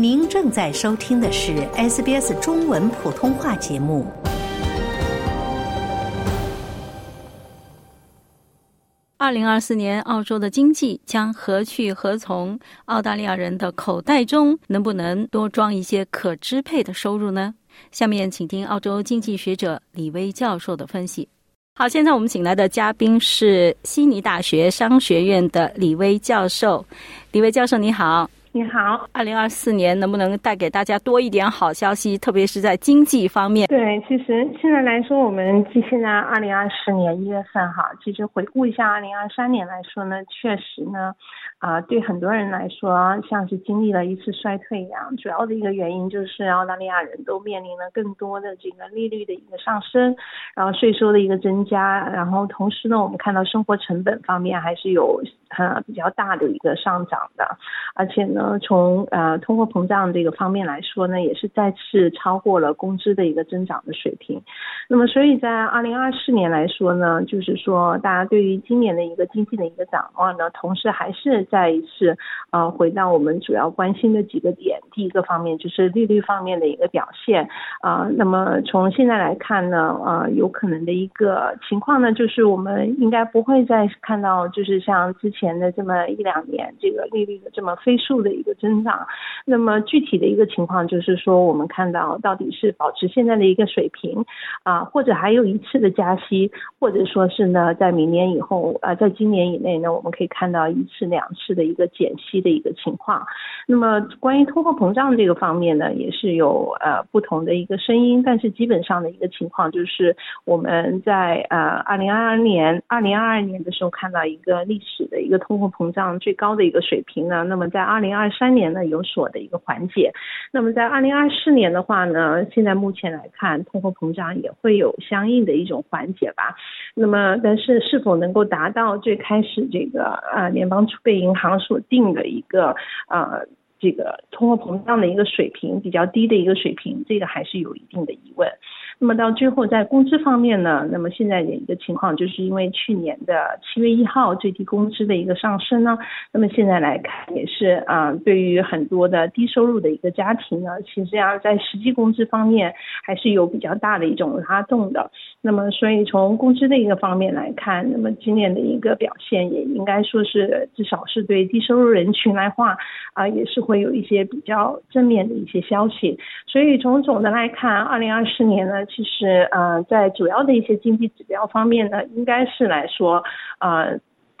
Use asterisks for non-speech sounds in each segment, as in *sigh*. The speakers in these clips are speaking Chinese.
您正在收听的是 SBS 中文普通话节目。二零二四年，澳洲的经济将何去何从？澳大利亚人的口袋中能不能多装一些可支配的收入呢？下面请听澳洲经济学者李威教授的分析。好，现在我们请来的嘉宾是悉尼大学商学院的李威教授。李威教授，你好。你好，二零二四年能不能带给大家多一点好消息？特别是在经济方面。对，其实现在来说，我们现在二零二四年一月份哈，其实回顾一下二零二三年来说呢，确实呢，啊，对很多人来说，像是经历了一次衰退一样。主要的一个原因就是澳大利亚人都面临了更多的这个利率的一个上升，然后税收的一个增加，然后同时呢，我们看到生活成本方面还是有呃比较大的一个上涨的，而且呢。呃，从呃通货膨胀这个方面来说呢，也是再次超过了工资的一个增长的水平。那么，所以在二零二四年来说呢，就是说大家对于今年的一个经济的一个展望呢，同时还是再一次呃回到我们主要关心的几个点。第一个方面就是利率方面的一个表现啊。那么从现在来看呢，呃，有可能的一个情况呢，就是我们应该不会再看到就是像之前的这么一两年这个利率的这么飞速的。的一个增长，那么具体的一个情况就是说，我们看到到底是保持现在的一个水平啊，或者还有一次的加息，或者说是呢，在明年以后啊，在今年以内呢，我们可以看到一次两次的一个减息的一个情况。那么关于通货膨胀这个方面呢，也是有呃不同的一个声音，但是基本上的一个情况就是我们在呃二零二二年、二零二二年的时候看到一个历史的一个通货膨胀最高的一个水平呢，那么在二零二三年呢有所的一个缓解，那么在二零二四年的话呢，现在目前来看，通货膨胀也会有相应的一种缓解吧。那么，但是是否能够达到最开始这个呃联邦储备银行所定的一个呃这个通货膨胀的一个水平比较低的一个水平，这个还是有一定的疑问。那么到最后在工资方面呢，那么现在的一个情况就是因为去年的七月一号最低工资的一个上升呢，那么现在来看也是啊，对于很多的低收入的一个家庭呢，其实上在实际工资方面还是有比较大的一种拉动的。那么所以从工资的一个方面来看，那么今年的一个表现也应该说是至少是对低收入人群来话啊，也是会有一些比较正面的一些消息。所以从总的来看，二零二四年呢。其实，呃，在主要的一些经济指标方面呢，应该是来说，呃，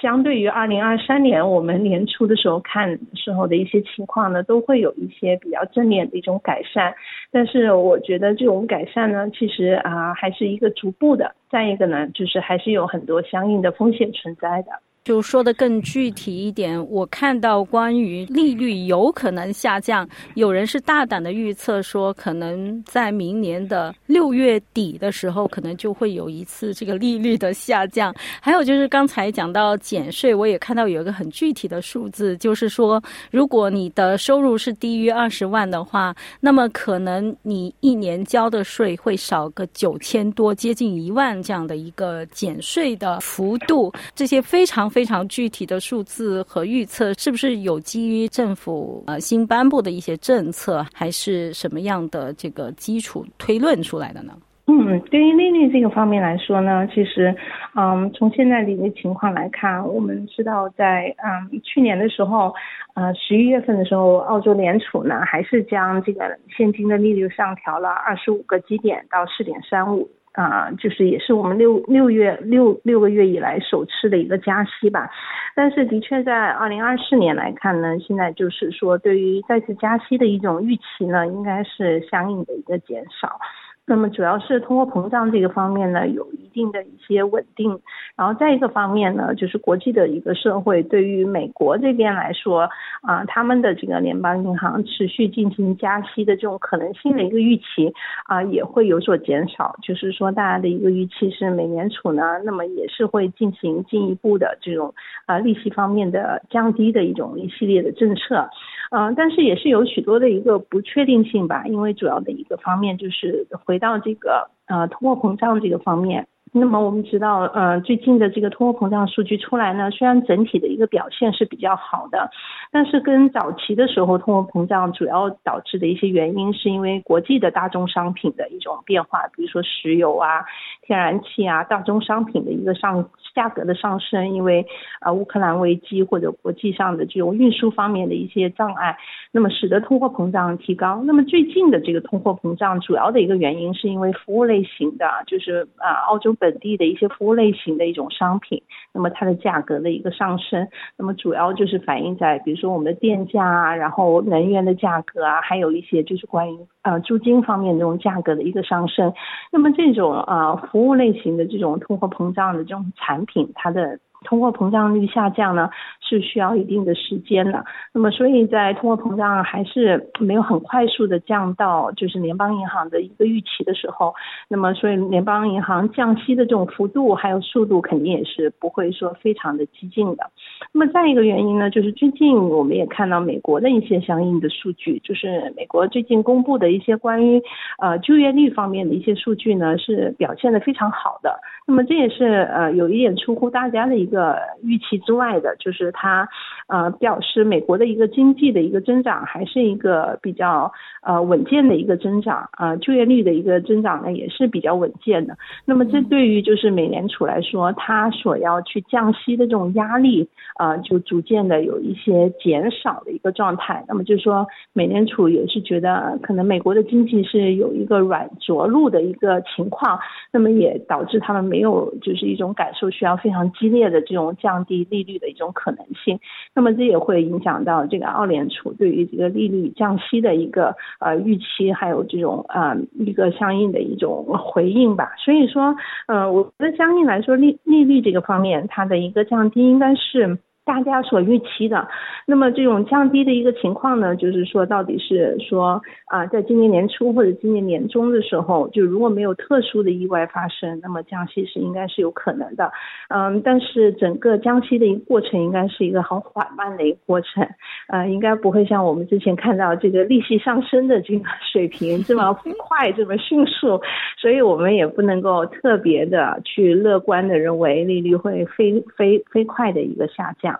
相对于二零二三年我们年初的时候看时候的一些情况呢，都会有一些比较正面的一种改善。但是，我觉得这种改善呢，其实啊，还是一个逐步的。再一个呢，就是还是有很多相应的风险存在的。就说的更具体一点，我看到关于利率有可能下降，有人是大胆的预测说，可能在明年的六月底的时候，可能就会有一次这个利率的下降。还有就是刚才讲到减税，我也看到有一个很具体的数字，就是说，如果你的收入是低于二十万的话，那么可能你一年交的税会少个九千多，接近一万这样的一个减税的幅度，这些非常。非常具体的数字和预测，是不是有基于政府呃新颁布的一些政策，还是什么样的这个基础推论出来的呢？嗯，对于利率这个方面来说呢，其实，嗯，从现在的一个情况来看，我们知道在嗯去年的时候，呃十一月份的时候，澳洲联储呢还是将这个现金的利率上调了二十五个基点到四点三五。啊，就是也是我们六六月六六个月以来首次的一个加息吧，但是的确在二零二四年来看呢，现在就是说对于再次加息的一种预期呢，应该是相应的一个减少。那么主要是通货膨胀这个方面呢，有一定的一些稳定，然后再一个方面呢，就是国际的一个社会对于美国这边来说，啊，他们的这个联邦银行持续进行加息的这种可能性的一个预期啊，也会有所减少。就是说，大家的一个预期是美联储呢，那么也是会进行进一步的这种啊利息方面的降低的一种一系列的政策。嗯，但是也是有许多的一个不确定性吧，因为主要的一个方面就是回到这个呃通货膨胀这个方面，那么我们知道，呃，最近的这个通货膨胀数据出来呢，虽然整体的一个表现是比较好的，但是跟早期的时候通货膨胀主要导致的一些原因，是因为国际的大宗商品的一种变化，比如说石油啊、天然气啊、大宗商品的一个上价格的上升，因为啊乌克兰危机或者国际上的这种运输方面的一些障碍，那么使得通货膨胀提高。那么最近的这个通货膨胀主要的一个原因，是因为服务类型的，就是啊澳洲。本地的一些服务类型的一种商品，那么它的价格的一个上升，那么主要就是反映在比如说我们的电价啊，然后能源的价格啊，还有一些就是关于呃租金方面这种价格的一个上升。那么这种啊服务类型的这种通货膨胀的这种产品，它的。通货膨胀率下降呢，是需要一定的时间的。那么，所以在通货膨胀还是没有很快速的降到就是联邦银行的一个预期的时候，那么所以联邦银行降息的这种幅度还有速度肯定也是不会说非常的激进的。那么再一个原因呢，就是最近我们也看到美国的一些相应的数据，就是美国最近公布的一些关于呃就业率方面的一些数据呢，是表现的非常好的。那么这也是呃有一点出乎大家的一个预期之外的，就是它呃表示美国的一个经济的一个增长还是一个比较呃稳健的一个增长，呃就业率的一个增长呢也是比较稳健的。那么这对于就是美联储来说，它所要去降息的这种压力啊就逐渐的有一些减少的一个状态。那么就是说美联储也是觉得可能美国的经济是有一个软着陆的一个情况，那么也导致他们没。没有，就是一种感受需要非常激烈的这种降低利率的一种可能性。那那么这也会影响到这个澳联储对于这个利率降息的一个呃预期，还有这种呃一个相应的一种回应吧。所以说，呃，我觉得相应来说利利率这个方面，它的一个降低应该是。大家所预期的，那么这种降低的一个情况呢，就是说到底是说啊，在今年年初或者今年年中的时候，就如果没有特殊的意外发生，那么降息是应该是有可能的。嗯，但是整个降息的一个过程应该是一个很缓慢的一个过程，呃，应该不会像我们之前看到这个利息上升的这个水平 *laughs* 这么快这么迅速，所以我们也不能够特别的去乐观的认为利率会飞飞飞快的一个下降。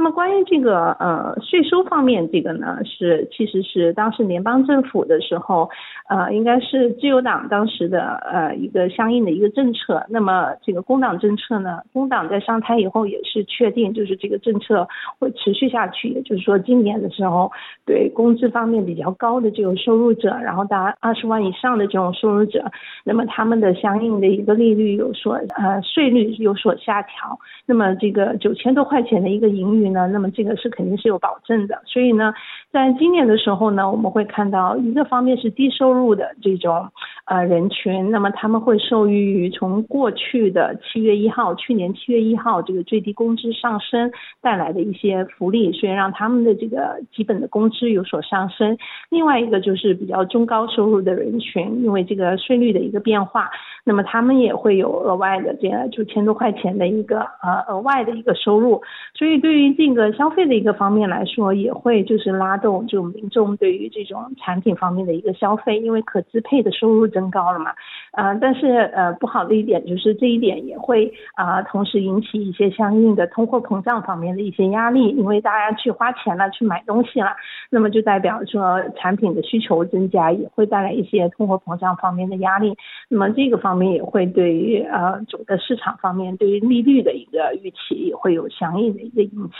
那么关于这个呃税收方面，这个呢是其实是当时联邦政府的时候，呃应该是自由党当时的呃一个相应的一个政策。那么这个工党政策呢，工党在上台以后也是确定，就是这个政策会持续下去。也就是说，今年的时候对工资方面比较高的这种收入者，然后达二十万以上的这种收入者，那么他们的相应的一个利率有所呃税率有所下调。那么这个九千多块钱的一个盈余呢，那么这个是肯定是有保证的。所以呢，在今年的时候呢，我们会看到一个方面是低收入的这种呃人群，那么他们会受益于从过去的七月一号，去年七月一号这个最低工资上升带来的一些福利，所以让他们的这个基本的工资有所上升。另外一个就是比较中高收入的人群，因为这个税率的一个变化，那么他们也会有额外的这样九千多块钱的一个呃。额外的一个收入，所以对于这个消费的一个方面来说，也会就是拉动就民众对于这种产品方面的一个消费，因为可支配的收入增高了嘛。呃，但是呃不好的一点就是这一点也会啊同时引起一些相应的通货膨胀方面的一些压力，因为大家去花钱了去买东西了，那么就代表说产品的需求增加，也会带来一些通货膨胀方面的压力。那么这个方面也会对于呃整个市场方面对于利率的一个。预期也会有相应的一个影响。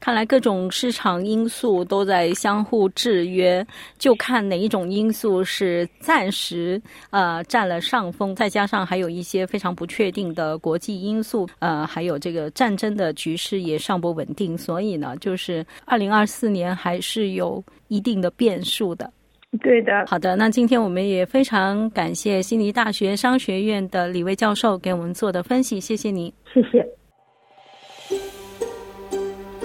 看来各种市场因素都在相互制约，就看哪一种因素是暂时呃占了上风，再加上还有一些非常不确定的国际因素，呃，还有这个战争的局势也尚不稳定，所以呢，就是二零二四年还是有一定的变数的。对的，好的，那今天我们也非常感谢悉尼大学商学院的李卫教授给我们做的分析，谢谢您，谢谢。